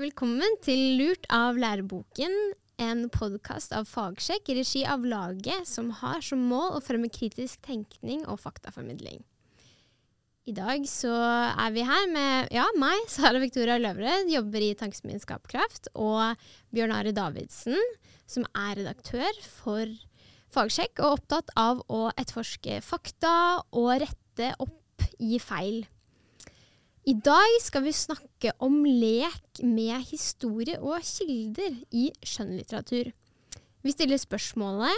Velkommen til Lurt av læreboken, en podkast av Fagsjekk i regi av laget som har som mål å fremme kritisk tenkning og faktaformidling. I dag så er vi her med ja, meg, Sara Victoria Løvred, jobber i Tankesmien Skapkraft, og Bjørn Are Davidsen, som er redaktør for Fagsjekk og opptatt av å etterforske fakta og rette opp i feil. I dag skal vi snakke om lek med historie og kilder i skjønnlitteratur. Vi stiller spørsmålet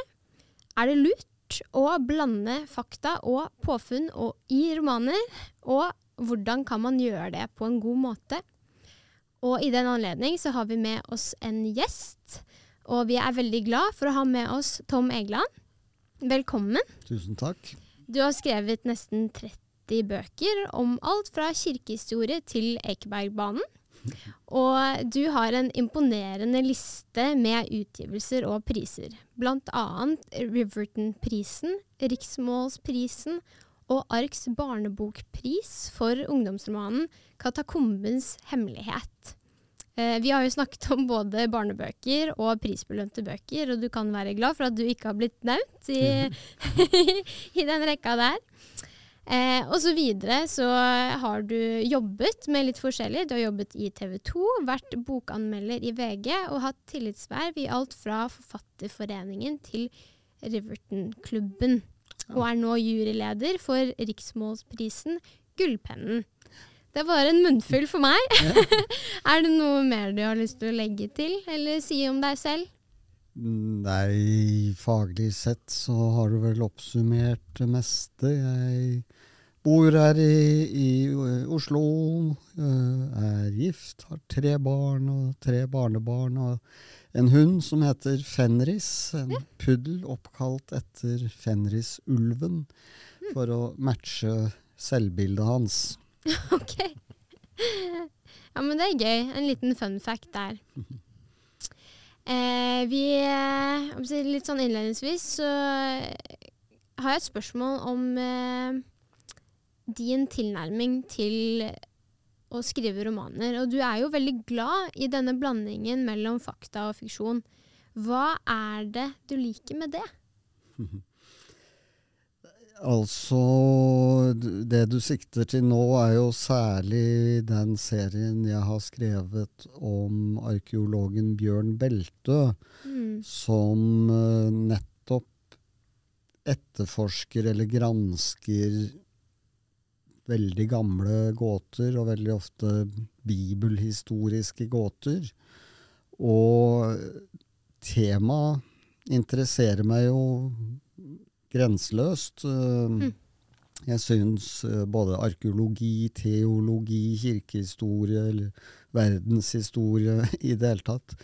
er det lurt å blande fakta og påfunn og i romaner, og hvordan kan man gjøre det på en god måte? Og i den anledning så har vi med oss en gjest, og vi er veldig glad for å ha med oss Tom Egeland. Velkommen. Tusen takk. Du har skrevet nesten 30 30 bøker om alt fra kirkehistorie til Ekebergbanen. Og du har en imponerende liste med utgivelser og priser. Annet Riverton-prisen, Riksmålsprisen og Arks barnebokpris for ungdomsromanen 'Katakombens hemmelighet'. Eh, vi har jo snakket om både barnebøker og prisbelønte bøker, og du kan være glad for at du ikke har blitt nevnt i, i den rekka der. Eh, og så videre så har du jobbet med litt forskjellig. Du har jobbet i TV 2, vært bokanmelder i VG og hatt tillitsverv i alt fra Forfatterforeningen til Riverton-klubben. Og er nå juryleder for Riksmålsprisen Gullpennen. Det var en munnfull for meg. Ja. er det noe mer du har lyst til å legge til, eller si om deg selv? Nei, faglig sett så har du vel oppsummert det meste. Jeg bor her i, i Oslo, eh, er gift, har tre barn og tre barnebarn. Og en hund som heter Fenris. En puddel oppkalt etter Fenrisulven. For å matche selvbildet hans. ok. Ja, men det er gøy. En liten fun fact der. Eh, vi, eh, litt sånn innledningsvis så har jeg et spørsmål om eh, din tilnærming til å skrive romaner. Og du er jo veldig glad i denne blandingen mellom fakta og fiksjon. Hva er det du liker med det? Altså, det du sikter til nå, er jo særlig den serien jeg har skrevet om arkeologen Bjørn Beltø, mm. som uh, nettopp etterforsker eller gransker veldig gamle gåter, og veldig ofte bibelhistoriske gåter. Og temaet interesserer meg jo grenseløst. Mm. Jeg syns eh, både arkeologi, teologi, kirkehistorie eller verdenshistorie i det hele tatt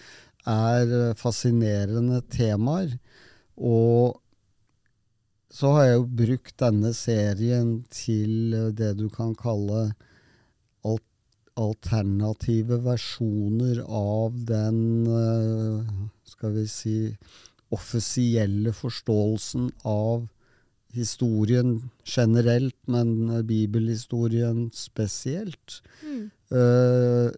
er eh, fascinerende temaer. Og så har jeg jo brukt denne serien til det du kan kalle alternative versjoner av den skal vi si offisielle forståelsen av historien generelt, men bibelhistorien spesielt. Mm. Uh,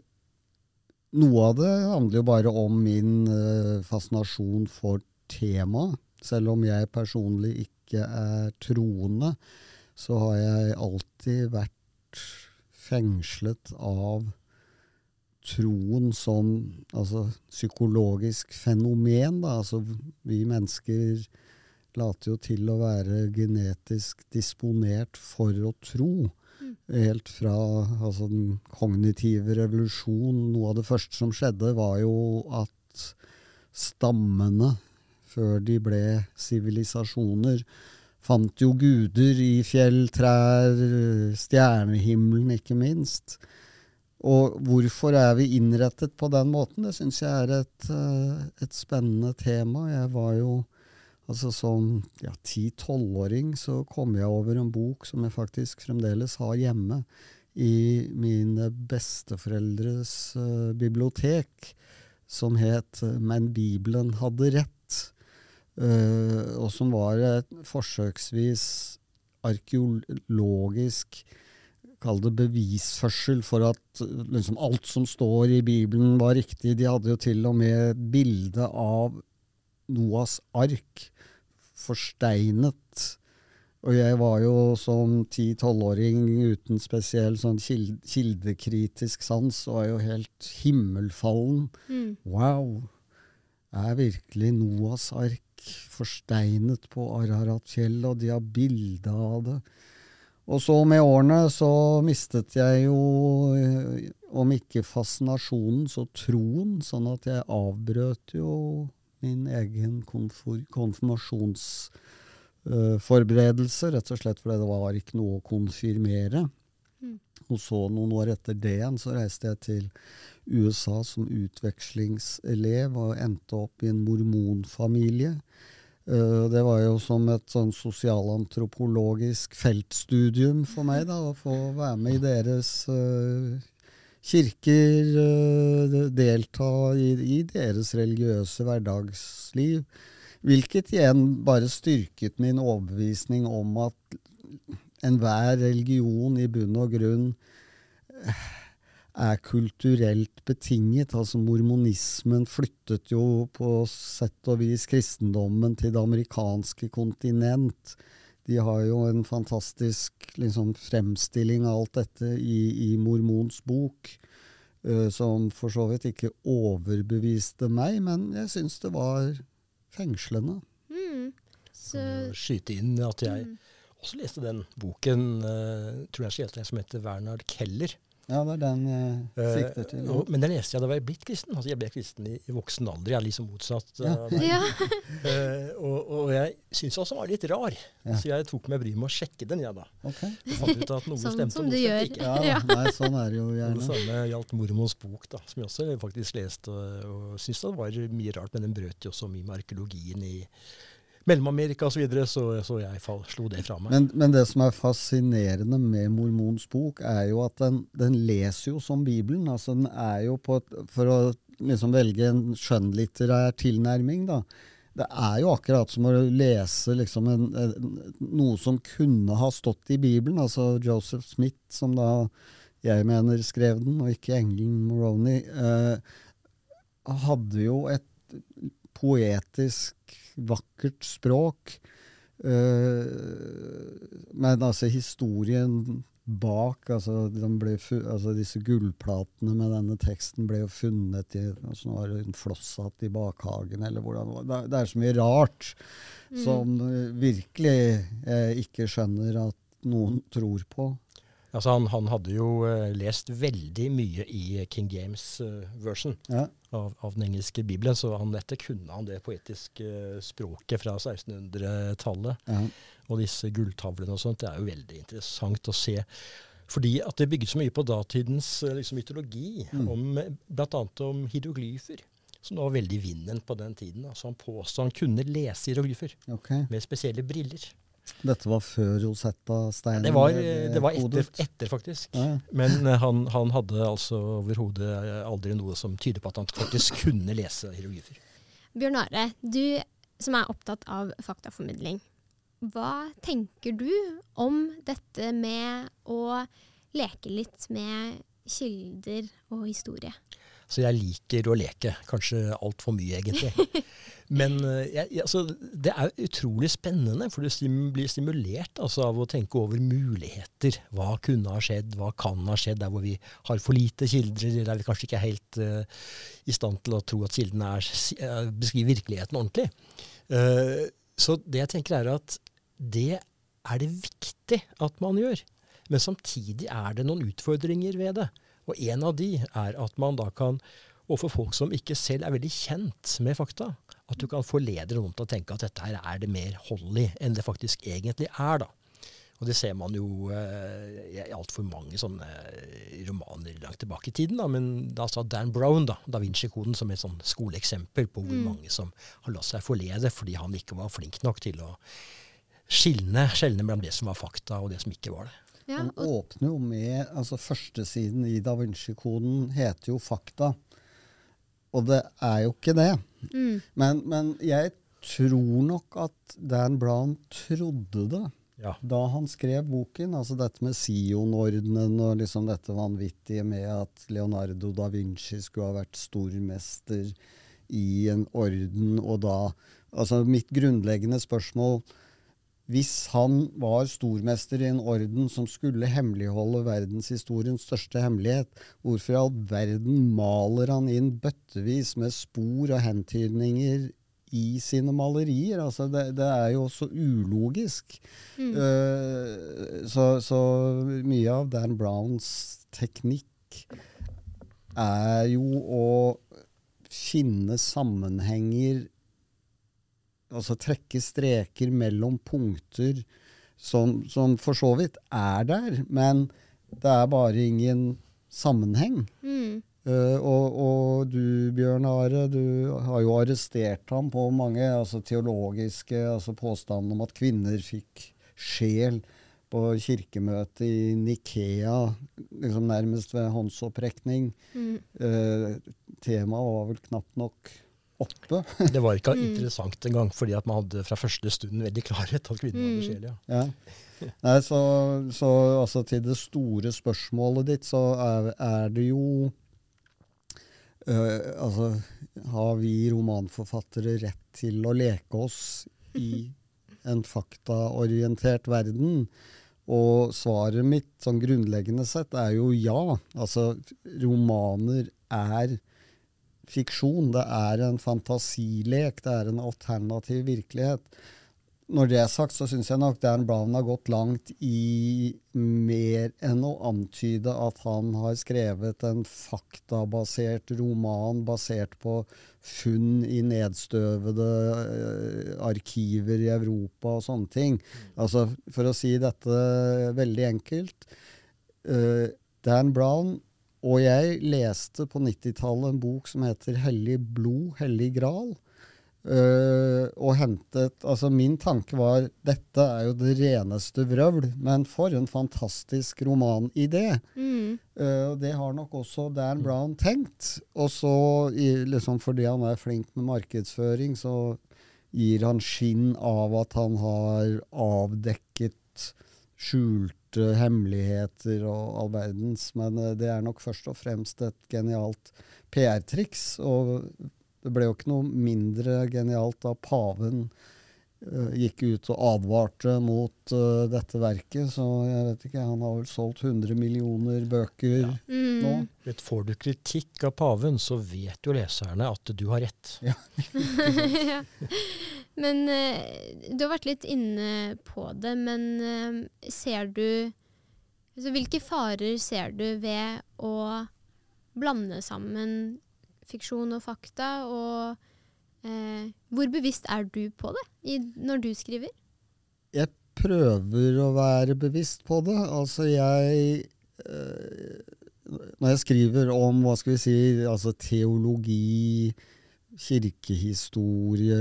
noe av det handler jo bare om min uh, fascinasjon for temaet. Selv om jeg personlig ikke er troende, så har jeg alltid vært fengslet av troen som altså, psykologisk fenomen. Da. Altså, vi mennesker later jo til å være genetisk disponert for å tro. Mm. Helt fra altså, den kognitive revolusjon. Noe av det første som skjedde, var jo at stammene, før de ble sivilisasjoner, fant jo guder i fjell, trær, stjernehimmelen, ikke minst. Og hvorfor er vi innrettet på den måten? Det syns jeg er et, eh, et, spennende tema. Jeg var jo altså som ja, 10-12-åring så kom jeg over en bok som jeg faktisk fremdeles har hjemme i mine besteforeldres uh, bibliotek, som het eh, 'Men Bibelen hadde rett', uh, og som var et forsøksvis arkeologisk kall det bevisførsel for at liksom, alt som står i Bibelen, var riktig. De hadde jo til og med bilde av Noas ark forsteinet. Og jeg var jo som ti-tolvåring uten spesiell sånn kildekritisk sans, og var jo helt himmelfallen. Mm. Wow! Er virkelig Noas ark forsteinet på Araratfjellet, og de har bilde av det? Og så med årene så mistet jeg jo, eh, om ikke fascinasjonen, så troen. Sånn at jeg avbrøt jo min egen konfirmasjonsforberedelse, rett og slett fordi det var ikke noe å konfirmere. Mm. Og så noen år etter det igjen så reiste jeg til USA som utvekslingselev og endte opp i en mormonfamilie. Uh, det var jo som et sånn sosialantropologisk feltstudium for meg, da, å få være med i deres uh, kirker, uh, delta i, deres religiøse hverdagsliv. Hvilket igjen bare styrket min overbevisning om at enhver religion i bunn og grunn er kulturelt betinget. Altså Mormonismen flyttet jo på sett og vis kristendommen til det amerikanske kontinent. De har jo en fantastisk liksom, fremstilling av alt dette i, i Mormons bok, uh, som for så vidt ikke overbeviste meg, men jeg syns det var fengslende. Mm. Så... Skyte inn at jeg mm. også leste den boken, uh, tror jeg som heter Werner Keller ja, det er den jeg eh, sikter til. Uh, men den leste jeg da jeg blitt kristen. Altså, jeg ble kristen i, i, voksen alder. Jeg er liksom motsatt. Ja. ja. uh, og, og, jeg syntes også den var litt rar, ja. så jeg tok meg bryet med å sjekke den, jeg, da. Okay. fant ut at noe sånn stemte, som og du gjør. Ikke. Ja, nei, sånn er det jo gjerne. Det samme gjaldt mormors bok, da, som jeg også faktisk leste, og, og syntes det var mye rart. Men den brøt jo også mye med arkeologien i Mellom-Amerika osv., så, videre, så så jeg slo det fra meg. Men, men, det som er fascinerende med Mormons bok, er jo at den, den leser jo som Bibelen. altså den er jo på et, For å liksom velge en skjønnlitterær tilnærming, da. Det er jo akkurat som å lese liksom en, en, noe som kunne ha stått i Bibelen. Altså Joseph Smith, som da jeg mener skrev den, og ikke engelen Moroni, eh, hadde jo et poetisk vakkert språk. Uh, men altså historien bak altså, ble, altså, Disse gullplatene med denne teksten ble jo funnet i altså, var det en flosshatt i bakhagen, eller hvordan det, det er så mye rart mm. som uh, virkelig jeg ikke skjønner at noen tror på. Altså han, han, hadde jo uh, lest veldig mye i King James uh, version ja. Av, av, den engelske bibelen, så han, dette kunne han det poetiske uh, språket fra 1600-tallet. Ja. Og disse gulltavlene og sånt. Det er jo veldig interessant å se. Fordi at det bygget så mye på datidens liksom, mytologi, mm. om, bl.a. om hieroglyfer. Som var veldig vinden på den tiden. Altså han påstod han kunne lese hieroglyfer okay. med spesielle briller. Dette var før Rosetta-steinen? Det var, det var etter, etter, faktisk. Ja. Men uh, han, han, hadde altså overhodet eh, aldri noe som tyder på at han faktisk kunne lese hieroglyfer. Bjørn Are, du som er opptatt av faktaformidling. Hva tenker du om dette med å leke litt med kilder og historie? Så jeg liker å leke. Kanskje altfor mye, egentlig. Men eh, jeg, altså, det er utrolig spennende, for du stim, blir stimulert altså, av å tenke over muligheter. Hva kunne ha skjedd, hva kan ha skjedd der hvor vi har for lite kilder, der vi kanskje ikke er helt uh, i stand til å tro at kildene er, uh, beskriver virkeligheten ordentlig. Uh, så det jeg tenker er at det er det viktig at man gjør. Men samtidig er det noen utfordringer ved det. Og en av de er at man da kan, overfor folk som ikke selv er veldig kjent med fakta, at du kan forlede noen til å tenke at dette her er det mer hold i enn det faktisk egentlig er. da. Og det ser man jo eh, i altfor mange sånne eh, romaner langt tilbake i tiden. Da. Men da sa Dan Brown, da, Da Vinci-koden, som et sånn skoleeksempel på hvor mm. mange som har latt seg forlede fordi han ikke var flink nok til å skilne, skjelne mellom det som var fakta og det som ikke var det. Ja, Han åpner jo med altså Førstesiden i Da Vinci-koden heter jo 'Fakta'. Og det er jo ikke det. Mm. Men, men, jeg tror nok at Dan Brown trodde det. Ja. Da han skrev boken, altså dette med Sion-ordenen og liksom dette vanvittige med at Leonardo da Vinci skulle ha vært stormester i en orden, og da Altså mitt grunnleggende spørsmål hvis han var stormester i en orden som skulle hemmeligholde verdenshistoriens største hemmelighet, hvorfor i all verden maler han inn bøttevis med spor og hentydninger i sine malerier? Altså det, det er jo så ulogisk. Mm. Uh, så, så, mye av Dan Browns teknikk er jo å finne sammenhenger altså trekke streker mellom punkter som, som, for så vidt er der, men det er bare ingen sammenheng. Mm. Uh, og, og, du, Bjørn Are, du har jo arrestert ham på mange altså, teologiske altså, påstander om at kvinner fikk sjel på kirkemøtet i Nikea, liksom nærmest ved håndsopprekning. Mm. Uh, temaet var vel knapt nok oppe. det var ikke mm. interessant engang, fordi at man hadde fra første stund veldig klarhet at kvinnen var mm. sjel. Ja. ja. Nei, så, så altså, til det store spørsmålet ditt, så er, er det jo øh, Altså, har vi romanforfattere rett til å leke oss i en faktaorientert verden? Og svaret mitt sånn grunnleggende sett er jo ja. Altså, romaner er fiksjon. Det er en fantasilek. Det er en alternativ virkelighet. Når det er sagt, så syns jeg nok Dan Brown har gått langt i mer enn å antyde at han har skrevet en faktabasert roman basert på funn i nedstøvede uh, arkiver i Europa og sånne ting. Altså, for å si dette veldig enkelt uh, Dan Brown og jeg leste på 90-tallet en bok som heter 'Hellig blod, hellig gral'. Uh, og hentet Altså, min tanke var dette er jo det reneste vrøvl, men for en fantastisk romanidé. Mm. Uh, det har nok også Dan Brown tenkt. Og så, liksom fordi han er flink med markedsføring, så gir han skinn av at han har avdekket skjult skjulte hemmeligheter og all verdens. Men eh, det er nok først og fremst et genialt PR-triks. Og det ble jo ikke noe mindre genialt da paven uh, gikk ut og advarte mot uh, dette verket. Så jeg vet ikke, han har vel solgt 100 millioner bøker ja. mm. nå. Vet, får du kritikk av paven, så vet jo leserne at du har rett. Ja. Men uh, du har vært litt inne på det, men uh, ser du altså, Hvilke farer ser du ved å blande sammen fiksjon og fakta, og uh, hvor bevisst er du på det i, når du skriver? Jeg prøver å være bevisst på det. Altså, jeg Når jeg skriver om, hva skal vi si, altså teologi kirkehistorie,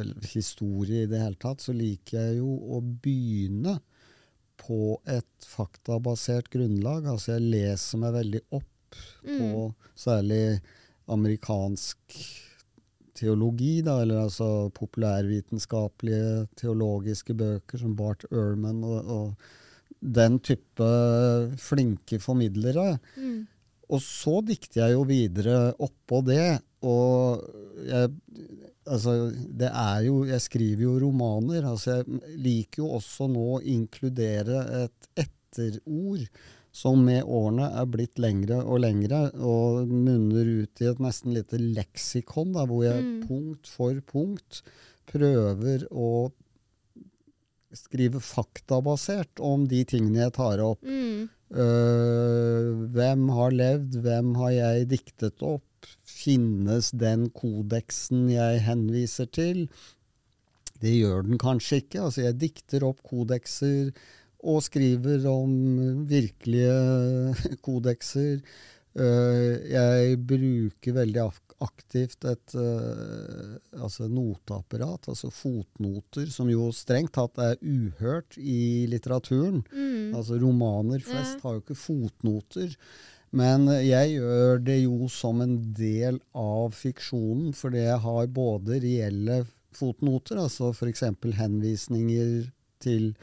eller historie i det hele tatt, så liker jeg jo å begynne på et faktabasert grunnlag. Altså jeg leser meg veldig opp mm. på særlig amerikansk teologi, da, eller altså populærvitenskapelige teologiske bøker som Bart Ehrman og, og den type flinke formidlere. Mm. Og så dikter jeg jo videre oppå det. Og jeg, altså, det er jo Jeg skriver jo romaner. Altså, jeg liker jo også nå å inkludere et etterord som med årene er blitt lengre og lengre, og munner ut i et nesten lite leksikon, da, hvor jeg mm. punkt for punkt prøver å skrive faktabasert om de tingene jeg tar opp. Mm. Uh, hvem har levd? Hvem har jeg diktet opp? Finnes den kodeksen jeg henviser til? Det gjør den kanskje ikke. Altså, jeg dikter opp kodekser og skriver om virkelige kodekser. Uh, jeg bruker veldig aktivt et uh, altså noteapparat, altså fotnoter, som jo strengt tatt er uhørt i litteraturen. Mm. Altså Romaner flest har jo ikke fotnoter. Men jeg gjør det jo som en del av fiksjonen, fordi jeg har både reelle fotnoter, altså f.eks. henvisninger til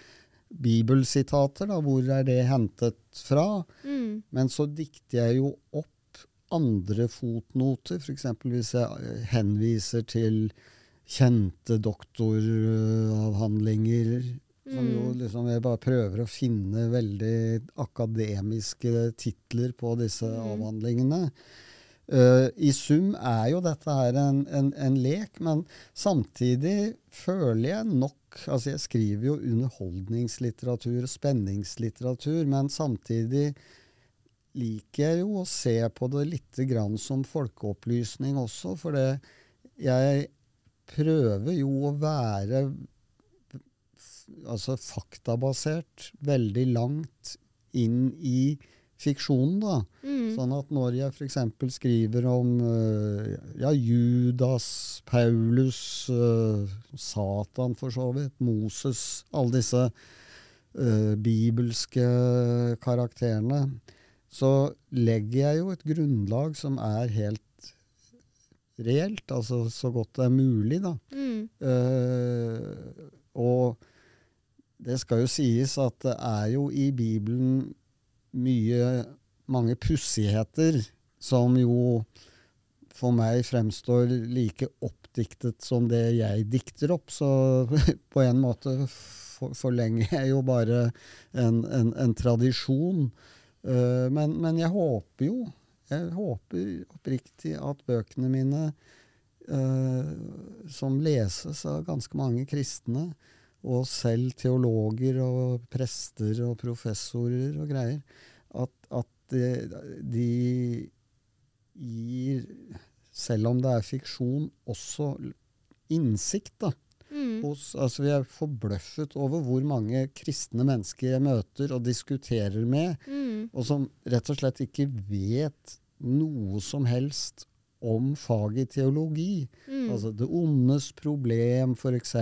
bibelsitater. Da, hvor er det hentet fra? Mm. Men så dikter jeg jo opp andre fotnoter, f.eks. hvis jeg eh, henviser til kjente doktoravhandlinger. Som jo Mm. liksom Jeg bare prøver å finne veldig akademiske titler på disse Mm. avhandlingene. Uh, I sum er jo dette her en, en, en lek, men samtidig føler jeg nok Altså, jeg skriver jo underholdningslitteratur og spenningslitteratur, men samtidig liker jeg jo å se på det litt grann som folkeopplysning også, for det, jeg prøver jo å være altså faktabasert veldig langt inn i fiksjonen, da. Mm. Sånn at når jeg f.eks. skriver om øh, ja, Judas, Paulus, øh, Satan for så vidt, Moses, alle disse uh, bibelske karakterene, så legger jeg jo et grunnlag som er helt reelt, altså så godt det er mulig, da. Mm. Uh, og det skal jo sies at det er jo i Bibelen mye mange pussigheter som jo for meg fremstår like oppdiktet som det jeg dikter opp. Så på en måte forlenger jeg jo bare en, en, en tradisjon. Eh, men, men jeg håper jo jeg håper oppriktig at bøkene mine eh, som leses av ganske mange kristne, og selv teologer og prester og professorer og greier, at, at de, de gir, selv om det er fiksjon, også innsikt. da. Mm. Hos, altså vi er forbløffet over hvor mange kristne mennesker jeg møter og diskuterer med, Mm. og som rett og slett ikke vet noe som helst om faget teologi. Mm. Altså det ondes problem, f.eks.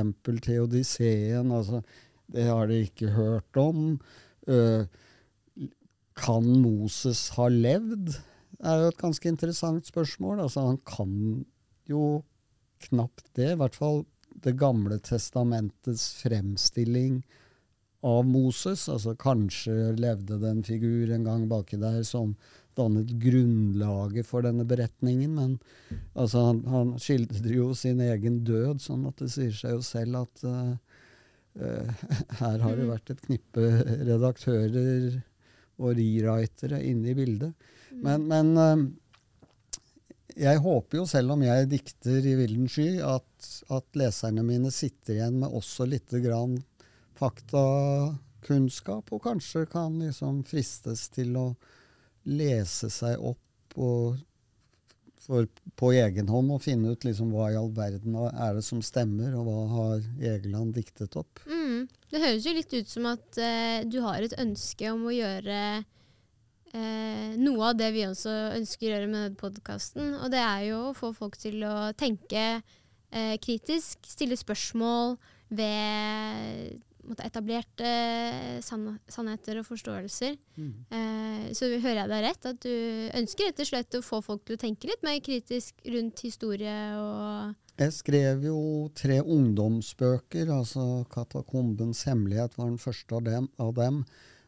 teodiseen. Altså, det har de ikke hørt om. Uh, kan Moses ha levd? Det er jo et ganske interessant spørsmål. Altså, han kan jo knapt det. I hvert fall Det gamle testamentets fremstilling av Moses. Altså kanskje levde det en figur en gang baki der som dannet grunnlaget for denne beretningen. Men altså, han, han skildrer jo sin egen død, sånn at det sier seg jo selv at uh, her har det Mm. vært et knippe redaktører og rewritere inne i bildet. Mm. Men, men uh, jeg håper jo, selv om jeg dikter i villen sky, at, at leserne mine sitter igjen med også litt grann faktakunnskap, og kanskje kan liksom fristes til å lese seg opp og for, på egen hånd og finne ut liksom hva i all verden er det som stemmer, og hva har Egeland diktet opp. Mm. Det høres jo litt ut som at eh, du har et ønske om å gjøre eh, noe av det vi også ønsker å gjøre med denne podkasten. Og det er jo å få folk til å tenke eh, kritisk, stille spørsmål ved etablerte sann sannheter og forståelser. Eh, så hører jeg deg rett, at du ønsker rett og slett å få folk til å tenke litt mer kritisk rundt historie og Jeg skrev jo tre ungdomsbøker. altså 'Katakombens hemmelighet' var den første av dem, av dem.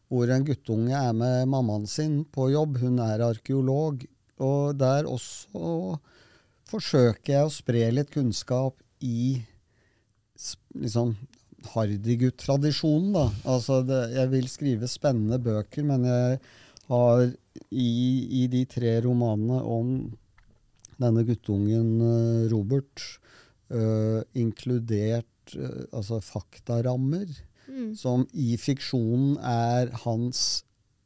Hvor en guttunge er med mammaen sin på jobb. Hun er arkeolog. Og der også forsøker jeg å spre litt kunnskap i liksom Hardygut-tradisjonen, da. Altså det, jeg vil skrive spennende bøker, men jeg har i, i de tre romanene om denne guttungen eh, Robert eh, inkludert eh, altså faktarammer, mm. som i fiksjonen er hans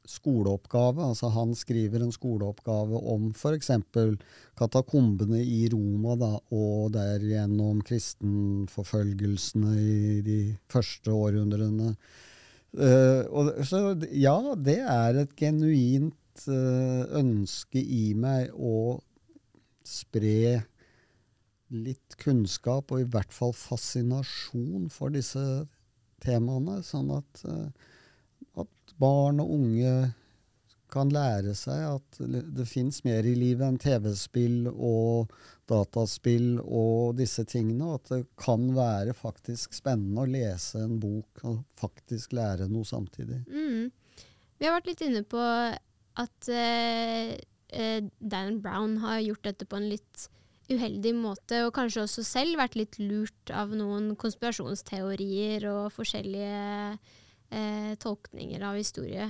skoleoppgave. Altså han skriver en skoleoppgave om f.eks. katakombene i Roma, da, og derigjennom kristenforfølgelsene i de første århundrene. Uh, og, så ja, det er et genuint uh, ønske i meg å spre litt kunnskap, og i hvert fall fascinasjon for disse temaene, sånn at, uh, barn og unge kan lære seg at det fins mer i livet enn TV-spill og dataspill og disse tingene, og at det kan være faktisk spennende å lese en bok og faktisk lære noe samtidig. Mm. Vi har vært litt inne på at eh, eh, Dan Brown har gjort dette på en litt uheldig måte, og kanskje også selv vært litt lurt av noen konspirasjonsteorier og forskjellige eh, tolkninger av historie.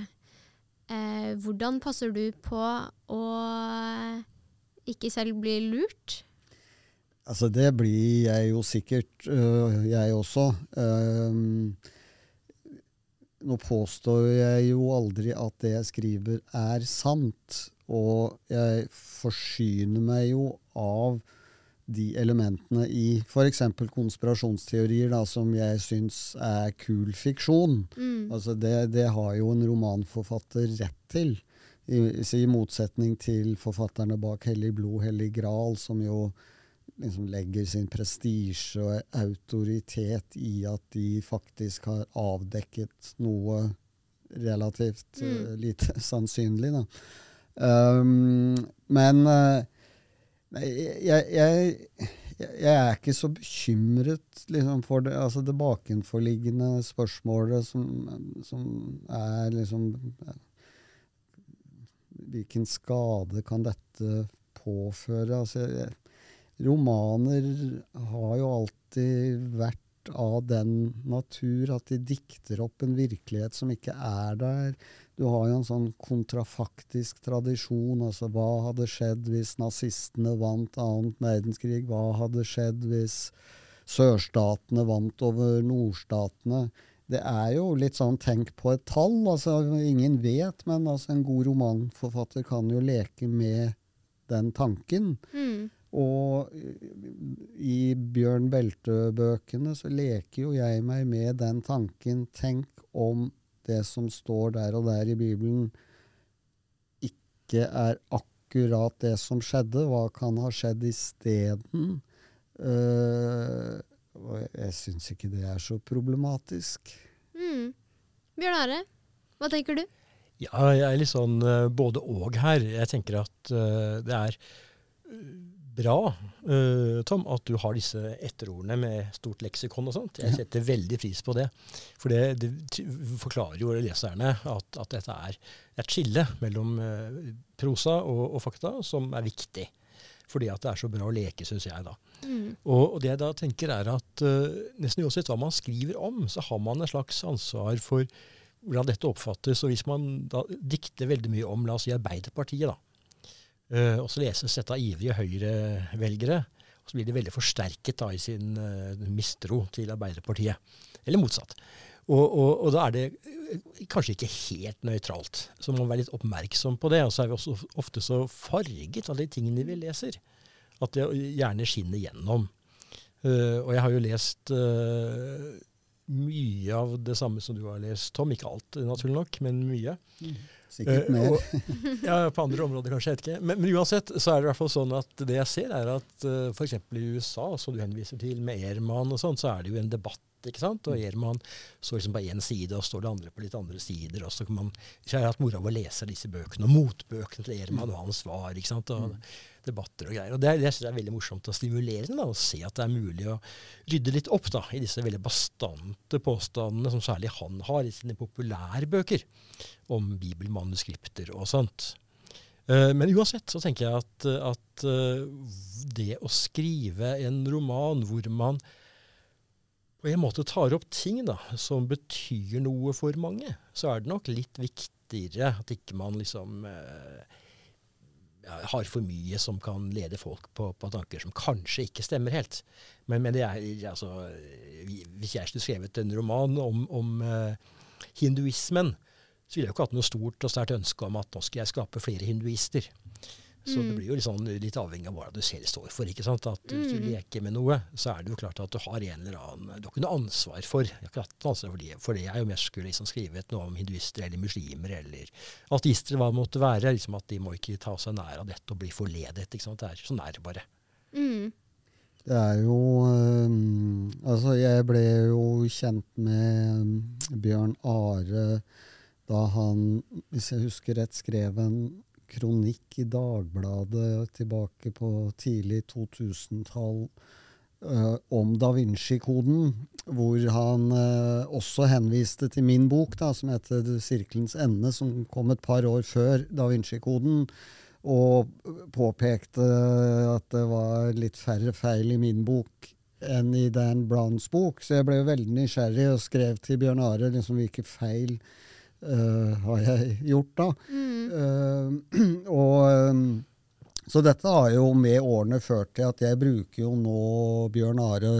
Eh, hvordan passer du på å ikke selv bli lurt? Altså, det blir jeg jo sikkert, øh, jeg også. Um, nå påstår jeg jo aldri at det jeg skriver er sant, og jeg forsyner meg jo av de elementene i f.eks. konspirasjonsteorier da, som jeg syns er kul fiksjon. Mm. Altså det, det har jo en romanforfatter rett til. I, I, motsetning til forfatterne bak 'Hellig blod, hellig gral', som jo liksom legger sin prestisje og autoritet i at de faktisk har avdekket noe relativt Mm. uh, lite sannsynlig. Da. Um, men uh, nei, jeg, jeg, jeg er ikke så bekymret liksom, for det, altså det bakenforliggende spørsmålet som, som er liksom Hvilken skade kan dette påføre? Altså, jeg, romaner har jo alltid vært av den natur at de dikter opp en virkelighet som ikke er der. Du har jo en sånn kontrafaktisk tradisjon. altså Hva hadde skjedd hvis nazistene vant annet verdenskrig? Hva hadde skjedd hvis sørstatene vant over nordstatene? Det er jo litt sånn tenk på et tall. altså Ingen vet, men altså, en god romanforfatter kan jo leke med den tanken. Mm. Og i Bjørn Beltø-bøkene så leker jo jeg meg med den tanken. Tenk om det som står der og der i Bibelen, ikke er akkurat det som skjedde. Hva kan ha skjedd isteden? Uh, og jeg syns ikke det er så problematisk. Mm. Bjørn Are, hva tenker du? Ja, jeg er litt sånn uh, både og her. Jeg tenker at uh, det er bra, uh, Tom, at du har disse etterordene med stort leksikon og sånt. Jeg setter veldig pris på det. For det, det forklarer jo leserne at, at dette er et skille mellom uh, prosa og, og, fakta som er viktig. Fordi at det er så bra å leke, syns jeg, da. Mm. Og, og, det jeg da tenker er at uh, nesten uansett hva man skriver om, så har man en slags ansvar for hvordan dette oppfattes. Og hvis man da dikter veldig mye om la oss si Arbeiderpartiet, da, Uh, og så leses dette av ivrige Høyre-velgere. Og så blir de veldig forsterket da, i sin uh, mistro til Arbeiderpartiet. Eller motsatt. Og, og, og, da er det kanskje ikke helt nøytralt. Så man må være litt oppmerksom på det. Og så er vi også ofte så farget av de tingene vi leser, at det gjerne skinner gjennom. Uh, og jeg har jo lest mye av det samme som du har lest, Tom. Ikke alt, naturlig nok, men mye. Mm. Sikkert mer. Uh, og, ja, på andre områder kanskje, jeg vet ikke. Men, men, uansett så er det i hvert fall sånn at det jeg ser, er at uh, f.eks. i USA, som du henviser til, med Ehrman og sånn, så er det jo en debatt. ikke sant? Og Ehrman står liksom på én side, og står det andre på litt andre sider. og så kan man, Jeg har hatt moro av å lese disse bøkene, og motbøkene til Ehrman og hans svar. ikke sant? Og, debatter og greier. Og Det, det synes jeg er veldig morsomt og stimulerende da, å se at det er mulig å rydde litt opp da, i disse veldig bastante påstandene som særlig han har i sine populærbøker om bibelmanuskripter og sånt. Uh, men uansett så tenker jeg at, at uh, det å skrive en roman hvor man på en måte tar opp ting da, som betyr noe for mange, så er det nok litt viktigere at ikke man liksom uh, har for mye som kan lede folk på, på, tanker som kanskje ikke stemmer helt. Men, men er, altså, hvis jeg skulle skrevet en roman om, om uh, hinduismen, så ville jeg jo ikke hatt noe stort og sterkt ønske om at nå skal jeg skape flere hinduister. Så mm. det blir jo litt, sånn, litt avhengig av hva du selv står for. ikke sant? At Hvis du leker med noe, så er det jo klart at du har en eller annen Du har ikke noe ansvar for jeg har ikke hatt ansvar for det, for det er jo mest skulle liksom skrevet noe om hinduister eller muslimer eller ateister, hva det måtte være. liksom At de må ikke ta seg nær av dette og bli forledet. ikke sant? Det er, sånn er det bare. Mm. Det er jo um, Altså, jeg ble jo kjent med um, Bjørn Are da han, hvis jeg husker rett, skrev en kronikk i Dagbladet tilbake på tidlig 2000-tall uh, om da Vinci-koden, hvor han uh, også henviste til min bok, da, som heter 'Sirkelens ende', som kom et par år før da Vinci-koden, og påpekte at det var litt færre feil i min bok enn i Dan Browns bok. Så jeg ble veldig nysgjerrig og skrev til Bjørn Are liksom, hvilke feil har jeg gjort, da. Mm. Uh, og um, så dette har jo med årene ført til at jeg bruker jo nå Bjørn Are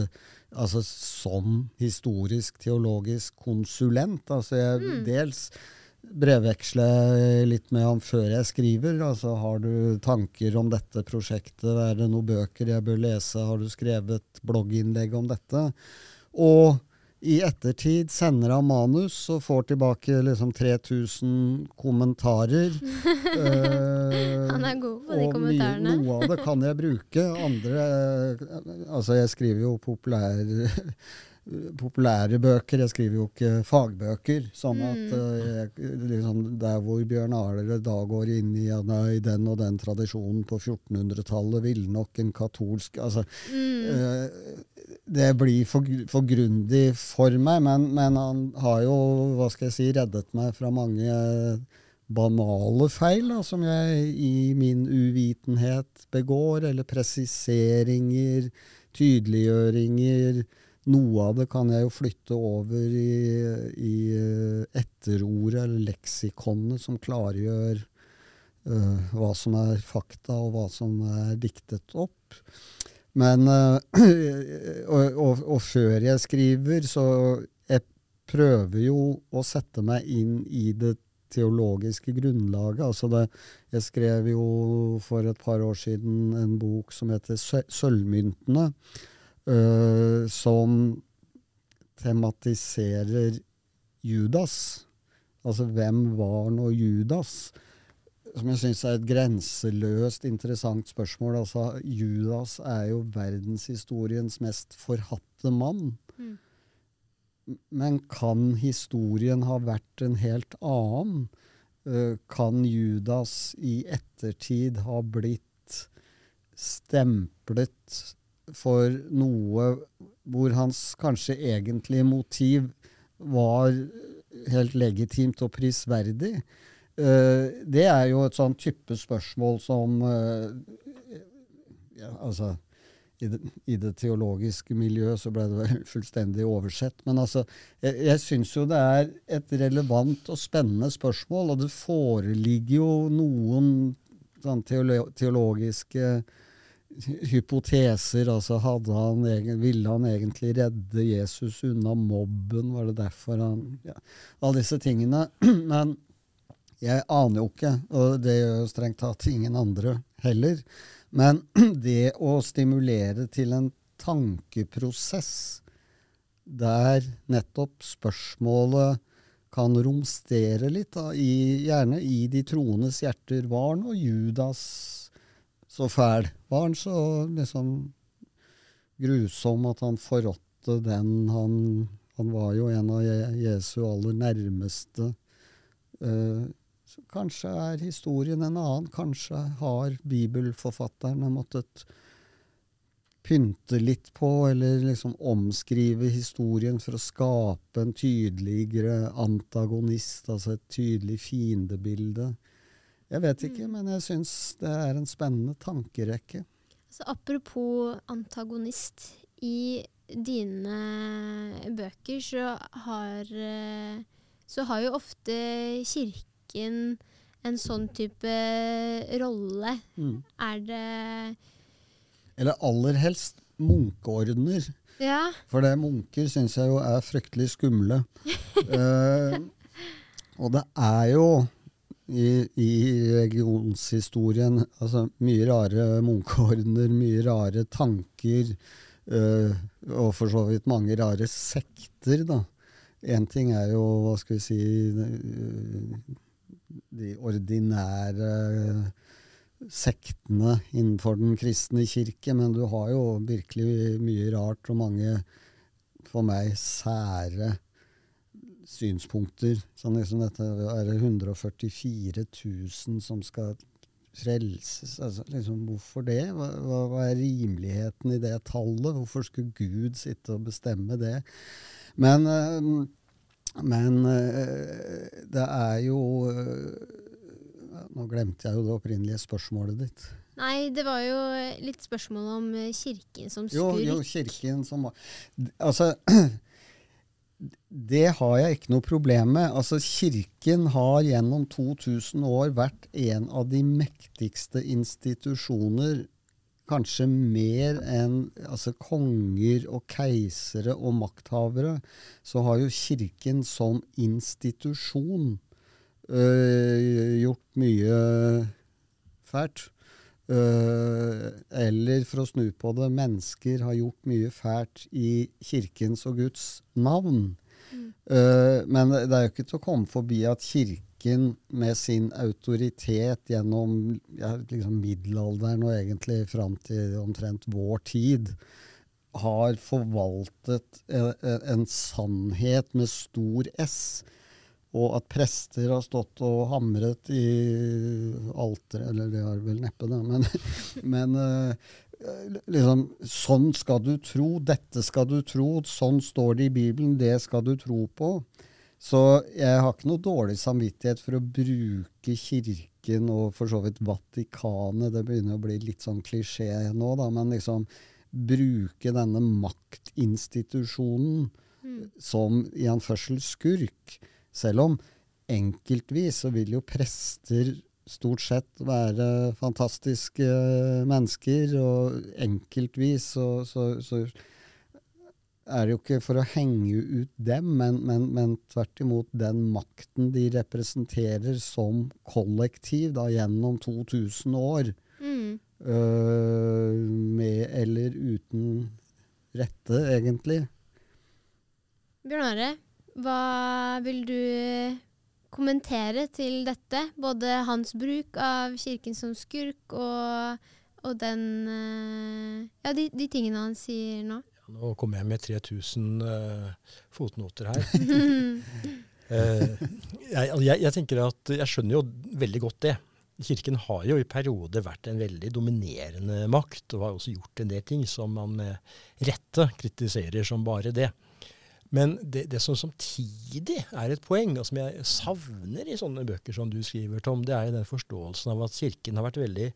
altså som historisk teologisk konsulent. Altså jeg mm. dels brevveksle litt med ham før jeg skriver. Altså, har du tanker om dette prosjektet? Er det noen bøker jeg bør lese? Har du skrevet blogginnlegg om dette? Og i ettertid sender han manus og får tilbake liksom 3000 kommentarer. uh, han er god på de kommentarene. Mye, noe av det kan jeg bruke. Andre Altså, jeg skriver jo populær populære bøker. Jeg skriver jo ikke fagbøker. Sånn at jeg, liksom, der hvor Bjørn Arlere da går inn i nei, den og den tradisjonen på 1400-tallet, ville nok en katolsk altså, mm. uh, Det blir for, for, grundig for meg, men, men, han har jo hva skal jeg si, reddet meg fra mange banale feil da, som jeg i min uvitenhet begår, eller presiseringer, tydeliggjøringer noe av det kan jeg jo flytte over i, i eh, etterordet, eller leksikonet, som klargjør uh, hva som er fakta, og hva som er diktet opp. Men uh, og, og, og, før jeg skriver, så jeg prøver jo å sette meg inn i det teologiske grunnlaget. Altså det, jeg skrev jo for et par år siden en bok som heter 'Sølvmyntene' uh, som tematiserer Judas. Altså hvem var nå Judas? Som jeg syns er et grenseløst interessant spørsmål. Altså, Judas er jo verdenshistoriens mest forhatte mann. Mm. Men kan historien ha vært en helt annen? Uh, kan Judas i ettertid ha blitt stemplet for noe hvor hans kanskje egentlige motiv var helt legitimt og prisverdig. Uh, det er jo et sånn type spørsmål som uh, ja, Altså i det, i det, teologiske miljøet så ble det fullstendig oversett. Men altså, jeg, jeg syns jo det er et relevant og spennende spørsmål, og det foreligger jo noen sånn teolo teologiske hypoteser. altså han egen, Ville han egentlig redde Jesus unna mobben? Var det derfor han ja, Alle disse tingene. Men jeg aner jo ikke, og det gjør jo strengt tatt ingen andre heller. Men det å stimulere til en tankeprosess der nettopp spørsmålet kan romstere litt, da, i, gjerne i de troendes hjerter. Var nå Judas så fæl. Var han så liksom grusom at han forrådte den han Han var jo en av Jesu aller nærmeste. Uh, kanskje er historien en annen. Kanskje har bibelforfatterne måttet pynte litt på, eller liksom omskrive historien for å skape en tydeligere antagonist, altså et tydelig fiendebilde. Jeg vet ikke, men jeg syns det er en spennende tankerekke. Altså, apropos antagonist. I dine bøker så har, eh, så har jo ofte kirken en sånn type rolle. Mm. Er det Eller aller helst munkeordener. Ja. For det munker syns jeg jo er fryktelig skumle. uh, og det er jo i, i regionshistorien. Altså mye rare munkeordener, mye rare tanker, øh, og for så vidt mange rare sekter, da. Én ting er jo, hva skal vi si, de ordinære sektene innenfor den kristne kirke, men du har jo virkelig mye rart og mange, for meg, sære synspunkter. Sånn liksom dette er det 144 000 som skal frelses. Altså, liksom, hvorfor det? Hva, hva, er rimeligheten i det tallet? Hvorfor skulle Gud sitte og bestemme det? Men, øh, men øh, det er jo øh, Nå glemte jeg jo det opprinnelige spørsmålet ditt. Nei, det var jo litt spørsmål om kirken som skurk. Jo, jo kirken som Altså det har jeg ikke noe problem med. Altså, Kirken har gjennom 2000 år vært en av de mektigste institusjoner, kanskje mer enn altså, konger og keisere og makthavere. Så har jo Kirken som institusjon øh, gjort mye fælt. Uh, eller for å snu på det, mennesker har gjort mye fælt i kirkens og Guds navn. Uh, men det er jo ikke til å komme forbi at Kirken med sin autoritet gjennom ja, liksom middelalderen og egentlig fram til omtrent vår tid, har forvaltet en, en sannhet med stor S og at prester har stått og hamret i alteret Eller det har vel neppe, da. Men, men uh, liksom Sånn skal du tro. Dette skal du tro. Sånn står det i Bibelen. Det skal du tro på. Så jeg har ikke noe dårlig samvittighet for å bruke Kirken og for så vidt Vatikanet. Det begynner å bli litt sånn klisjé nå, da. Men liksom bruke denne maktinstitusjonen mm. som i anførsel skurk. Selv om enkeltvis så vil jo prester stort sett være fantastiske mennesker, og enkeltvis så, så, så er det jo ikke for å henge ut dem, men, men, men, tvert imot den makten de representerer som kollektiv da, gjennom 2000 år. Mm. Øh, med eller uten rette, egentlig. Bjørn Are, hva vil du kommentere til dette? Både hans bruk av kirken som skurk og, og den eh, Ja, de, de, tingene han sier nå. Ja, nå kommer jeg med 3000 uh, eh, fotnoter her. uh, jeg, jeg, jeg, tenker at jeg skjønner jo veldig godt det. Kirken har jo i perioder vært en veldig dominerende makt, og har også gjort en del ting som man med rette kritiserer som bare det. Men det, det, som samtidig er et poeng, og som jeg savner i sånne bøker som du skriver, Tom, det er jo den forståelsen av at Kirken har vært veldig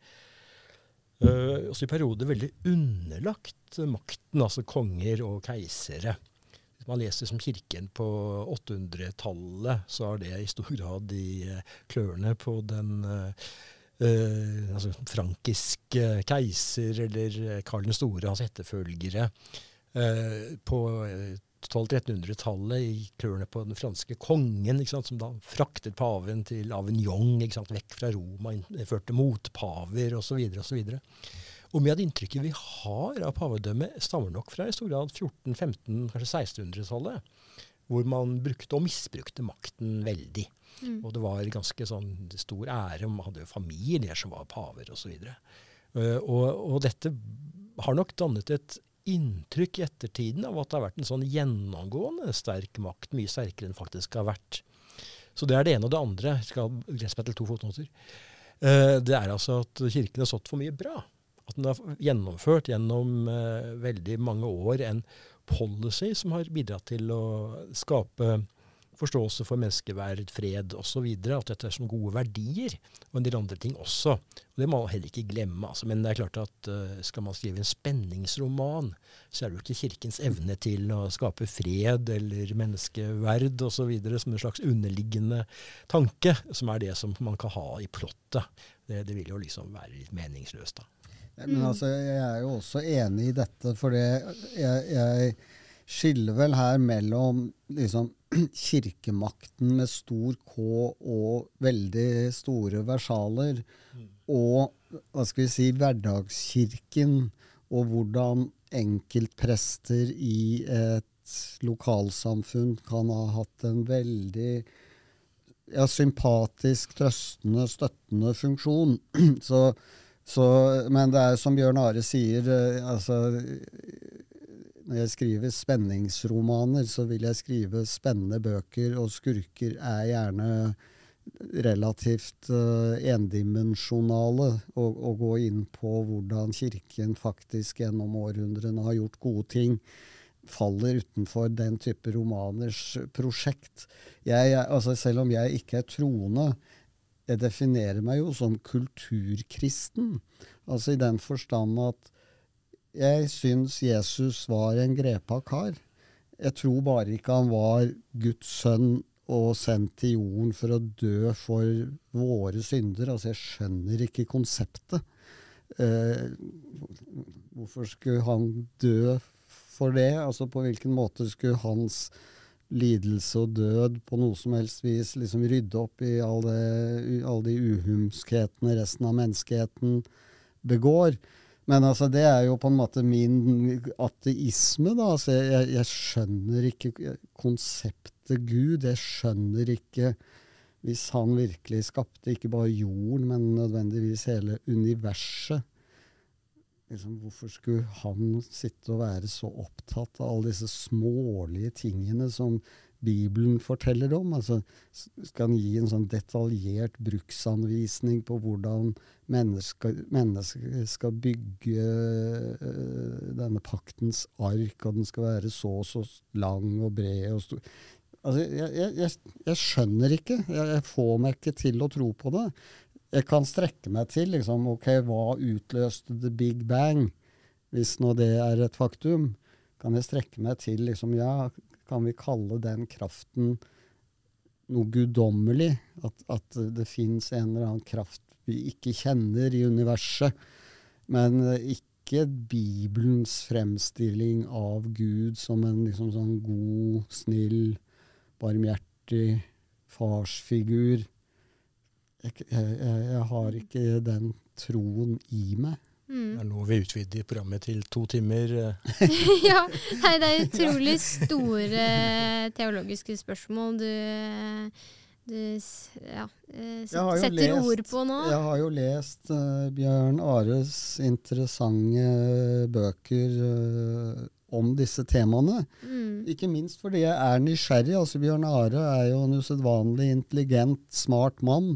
øh, også i perioder veldig underlagt makten, altså konger og keisere. Hvis man leser som Kirken på 800-tallet, så er det i stor grad i uh, klørne på den øh, Uh, altså frankiske keiser eller Karl den store, hans etterfølgere. Uh, på 1200-1300-tallet i klørne på den franske kongen, som da fraktet paven til Avignon, vekk fra Roma, førte motpaver osv. osv. Og mye av det inntrykket vi har av pavedømmet, stammer nok fra i stor grad 1400-, 1500-, kanskje 1600-tallet, hvor man brukte og misbrukte makten veldig. Mm. Og det var ganske sånn stor ære. Man hadde jo familier som var paver osv. Uh, eh, og, og dette har nok dannet et inntrykk i ettertiden av at det har vært en sånn gjennomgående sterk makt, mye sterkere enn faktisk har vært. Så det er det ene. Og det andre skal begrense meg til to fotnoter. Uh, det er altså at Kirken har stått for mye bra. At den har gjennomført gjennom uh, veldig mange år en policy som har bidratt til å skape forståelse for menneskeverd, fred osv. At dette er som gode verdier, og en del andre ting også. Og Det må man heller ikke glemme. Altså. Men det er klart at uh, skal man skrive en spenningsroman, så er det jo ikke Kirkens evne til å skape fred eller menneskeverd osv. som en slags underliggende tanke, som er det som man kan ha i plottet. Det, det vil jo liksom være litt meningsløst, da. Men altså, jeg er jo også enig i dette, for jeg, jeg skiller vel her mellom liksom, kirkemakten med stor K og veldig store versaler, mm. og hva skal vi si, hverdagskirken, og hvordan enkeltprester i et lokalsamfunn kan ha hatt en veldig ja, sympatisk, trøstende, støttende funksjon. Så, så, men det er som Bjørn Are sier, eh, altså når jeg skriver spenningsromaner, så vil jeg skrive spennende bøker, og skurker er gjerne relativt uh, endimensjonale. Og, og, gå inn på hvordan Kirken faktisk gjennom århundrene har gjort gode ting. Faller utenfor den type romaners prosjekt. Jeg, altså selv om jeg ikke er troende, jeg definerer meg jo som kulturkristen. Altså i den forstand at jeg syns Jesus var en grepa kar. Jeg tror bare ikke han var Guds sønn og sendt til jorden for å dø for våre synder. Altså, jeg skjønner ikke konseptet. Eh, hvorfor skulle han dø for det? Altså, på hvilken måte skulle hans lidelse og død på noe som helst vis liksom rydde opp i alle, alle de uhumskhetene resten av menneskeheten begår? Men altså, det er jo på en måte min ateisme, da. Altså, jeg, jeg skjønner ikke konseptet Gud. Jeg skjønner ikke Hvis han virkelig skapte ikke bare jorden, men nødvendigvis hele universet. Liksom, hvorfor skulle han sitte og være så opptatt av alle disse smålige tingene som Bibelen forteller om. Altså, skal han gi en sånn detaljert bruksanvisning på hvordan mennesker, mennesker skal bygge uh, denne paktens ark, og den skal være så og så lang og bred og stor Altså, jeg, jeg, jeg, skjønner ikke. Jeg, får meg ikke til å tro på det. Jeg kan strekke meg til liksom, ok, hva utløste the big bang, hvis nå det er et faktum? Kan jeg strekke meg til liksom, ja, kan vi kalle den kraften noe guddommelig? At, at det fins en eller annen kraft vi ikke kjenner i universet. Men ikke Bibelens fremstilling av Gud som en liksom sånn god, snill, barmhjertig farsfigur. Jeg, jeg, jeg, har ikke den troen i meg. Mm. Det er nå vi utvider programmet til to timer. Eh. ja, nei, det er utrolig store teologiske spørsmål du, du ja, eh, setter lest, ord på nå. Jeg har jo lest uh, Bjørn Ares interessante bøker uh, om disse temaene. Mm. Ikke minst fordi jeg er nysgjerrig. Altså Bjørn Are er jo en usedvanlig intelligent, smart mann.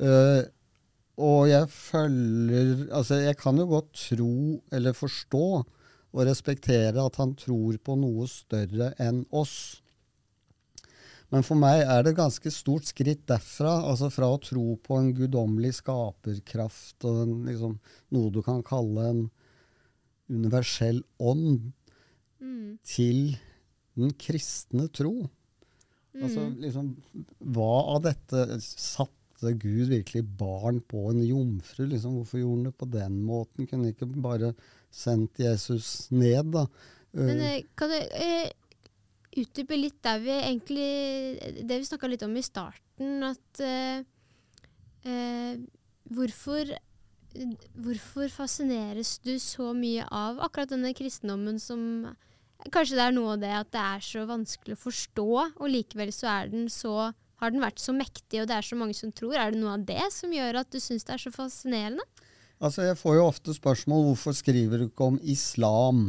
Uh, og jeg følger Altså, jeg kan jo godt tro, eller forstå, og respektere at han tror på noe større enn oss. Men for meg er det et ganske stort skritt derfra, altså fra å tro på en guddommelig skaperkraft og en, liksom, noe du kan kalle en universell ånd, mm. til den kristne tro. Altså, mm. Altså, liksom, hva av dette satt Gud virkelig barn på en jomfru? Liksom, hvorfor gjorde han det på den måten? Kunne ikke bare sendt Jesus ned, da? Men eh, kan du eh, utdype litt der vi egentlig Det vi snakka litt om i starten, at eh, eh, hvorfor Hvorfor fascineres du så mye av akkurat denne kristendommen som Kanskje det er noe av det at det er så vanskelig å forstå, og likevel så er den så har den vært så mektig, og det er så mange som tror? Er det noe av det som gjør at du syns det er så fascinerende? Altså, Jeg får jo ofte spørsmål hvorfor skriver du ikke om islam?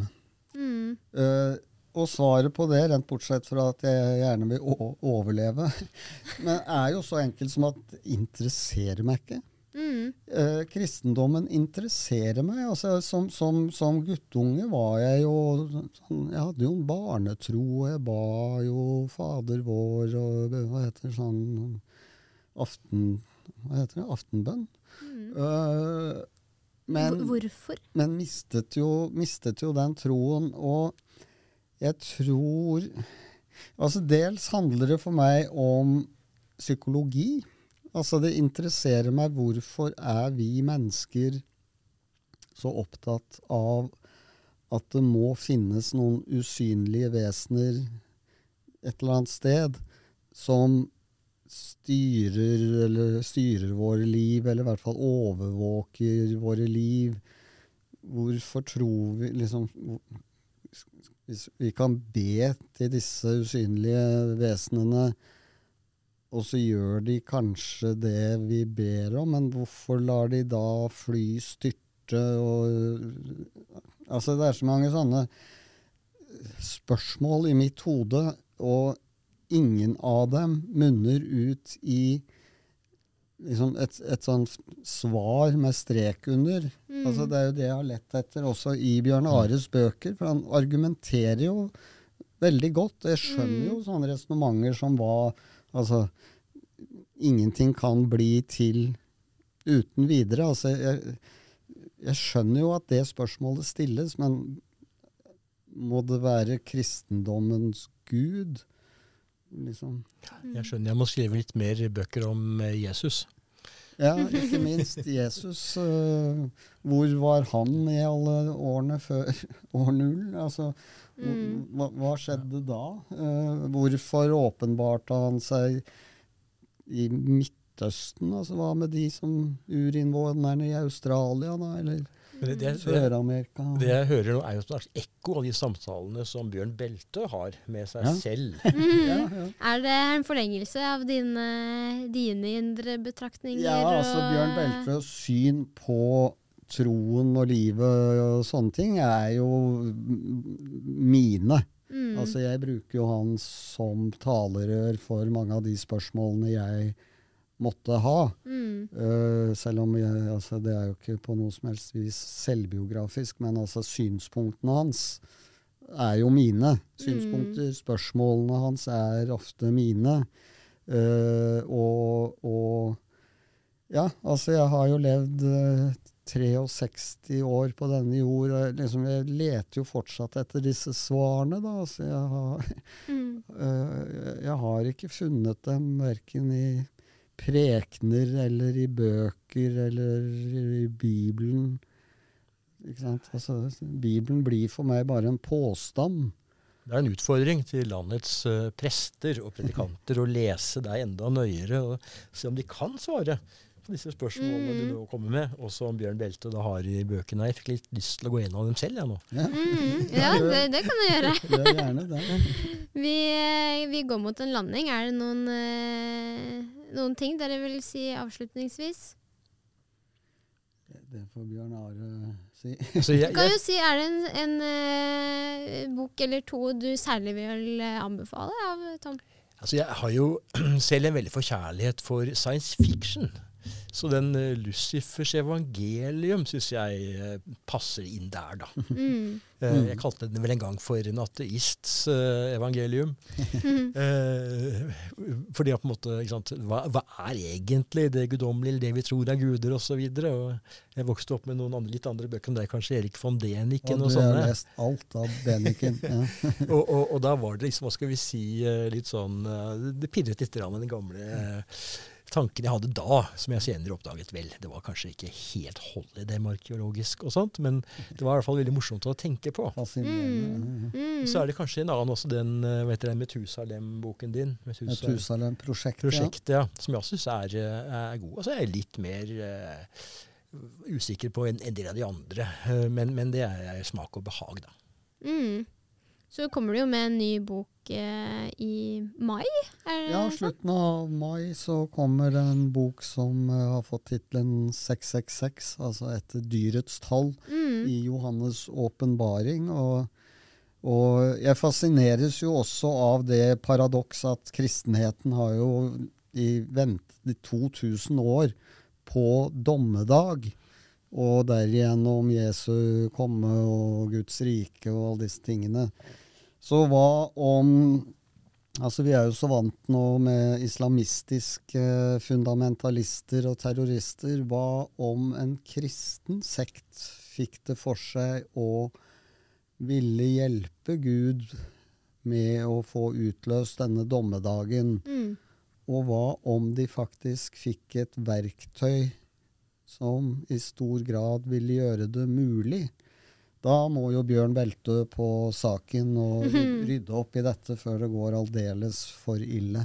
Mm. Uh, og svaret på det, rent bortsett fra at jeg gjerne vil overleve, men er jo så enkelt som at interesserer meg ikke. Mm. Eh, kristendommen interesserer meg. Altså, som, som, som, guttunge var jeg jo sånn, Jeg hadde jo en barnetro, og jeg ba jo Fader vår og hva heter det sånn aften, Hva heter det? Aftenbønn. Mm. Uh, men, Hvorfor? Men mistet jo, mistet jo den troen. Og jeg tror Altså, dels handler det for meg om psykologi. Altså, det interesserer meg hvorfor er vi mennesker så opptatt av at det må finnes noen usynlige vesener et eller annet sted som styrer, eller styrer våre liv, eller i hvert fall overvåker våre liv. Hvorfor tror vi liksom Hvis vi kan be til disse usynlige vesenene og så gjør de kanskje det vi ber om, men hvorfor lar de da fly styrte og Altså, det er så mange sånne spørsmål i mitt hode, og ingen av dem munner ut i liksom et, et sånt svar med strek under. Mm. Altså, det er jo det jeg har lett etter også i Bjørn Ares bøker. For han argumenterer jo veldig godt. Jeg skjønner jo sånne resonnementer som hva Altså, ingenting kan bli til uten videre. Altså, jeg, jeg skjønner jo at det spørsmålet stilles, men må det være kristendommens gud? Liksom. Jeg skjønner jeg må skrive litt mer bøker om eh, Jesus. Ja, ikke minst Jesus. øh, hvor var han i alle årene før år null? Altså, Mm. hva, hva skjedde da? Eh, hvorfor åpenbarte han seg i Midtøsten? Altså, hva med de som urinnvånerne i Australia, da? Eller Men det, det, det, Sør-Amerika? det jeg hører nå, er jo et slags ekko av de samtalene som Bjørn Belte har med seg Ja. selv. Ja, ja. Er det en forlengelse av dine, dine indre betraktninger? ja, altså og- Bjørn Beltes syn på troen og livet og sånne ting er jo mine. Mm. Altså Jeg bruker jo han som talerør for mange av de spørsmålene jeg måtte ha. Mm. Uh, selv om jeg, altså, det er jo ikke på noe som helst vis selvbiografisk, men altså synspunktene hans er jo mine. Synspunkter, spørsmålene hans er ofte mine. Uh, og, og ja, altså jeg har jo levd uh, 63 år på denne jord. og jeg liksom, jeg leter jo fortsatt etter disse svarene, da. Altså jeg har Mm. uh, jeg har ikke funnet dem verken i prekener eller i bøker eller i Bibelen. Altså, Bibelen blir for meg bare en påstand. Det er en utfordring til landets uh, prester og predikanter å lese deg enda nøyere og se om de kan svare på disse spørsmålene du Mm. nå kommer med, og som Bjørn Belte da har i bøkene. Jeg fikk litt lyst til å gå gjennom dem selv, jeg nå. Ja, Mm. Ja, det, det kan du gjøre. ja, gjerne det. Vi, eh, vi går mot en landing. Er det noen, eh, noen ting dere vil si avslutningsvis? Det får Bjørn Are si. Så jeg, Du kan jo si, Er det en, en eh, bok eller to du særlig vil eh, anbefale av Tom? altså jeg har jo selv en veldig forkjærlighet for science fiction. Så den uh, Lucifers evangelium syns jeg eh, passer inn der, da. Mm. Eh, Mm. Jeg kalte den vel en gang for en ateists eh, evangelium. Eh, fordi at på en måte, ikke sant, hva, hva er egentlig det guddommelige, det vi tror er guder, osv.? Jeg vokste opp med noen andre, litt andre bøker enn deg, kanskje Erik von Deniken Og og du har lest alt av Deniken. Ja. og, og, og da var det liksom, hva skal vi si, eh, litt sånn eh, Det pirret litt med den gamle eh, tanken jeg hadde da, som jeg senere oppdaget vel. Det var kanskje ikke helt hold i det arkeologisk og sånt, men det var i hvert fall veldig morsomt å tenke på. Mm. Mm. Så er det kanskje en annen også, den vet hva heter den Metusalem-boken din. Metusalem. Metusalem-prosjektet. Prosjektet, ja, som jeg også syns er, eh, er god. Altså, jeg er litt mer uh, usikker på en, en del av de andre, uh, men, men det er smak og behag, da. Mm. Så kommer det jo med en ny bok eh, i mai? Er Ja, slutten av mai så kommer det en bok som eh, har fått tittelen 666, altså etter dyrets tall, Mm. i Johannes' åpenbaring. Og, og jeg fascineres jo også av det paradoks at kristenheten har jo i ventet i 2000 år på dommedag. Og derigjennom Jesu komme og Guds rike og alle disse tingene. Så hva om Altså Vi er jo så vant nå med islamistiske fundamentalister og terrorister. Hva om en kristen sekt fikk det for seg å ville hjelpe Gud med å få utløst denne dommedagen? Mm. Og hva om de faktisk fikk et verktøy som i stor grad ville gjøre det mulig? Da må jo Bjørn Beltø på saken og rydde opp i dette før det går aldeles for ille.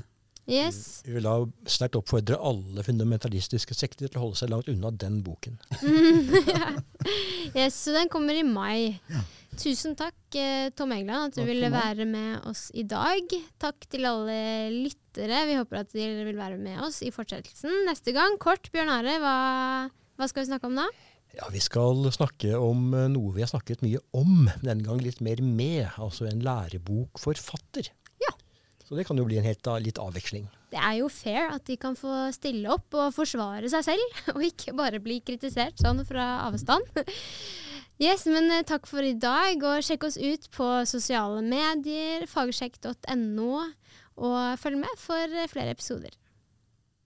Yes. Vi vil da sterkt oppfordre alle fundamentalistiske sekter til å holde seg langt unna den boken. yes. Så den kommer i mai. Tusen takk, eh, Tom Egeland, at du Takk ville være med oss i dag. Takk til alle lyttere. Vi håper at dere vil være med oss i fortsettelsen neste gang. Kort, Bjørn Are, hva, hva skal vi snakke om da? Ja, Vi skal snakke om eh, noe vi har snakket mye om, denne gang litt mer med. Altså en lærebokforfatter. Ja. Så det kan jo bli en helt litt avveksling. Det er jo fair at de kan få stille opp og forsvare seg selv, og ikke bare bli kritisert sånn fra avstand. Yes, men eh, takk for i dag, og sjekk oss ut på sosiale medier, fagsjekk.no, og følg med for flere episoder.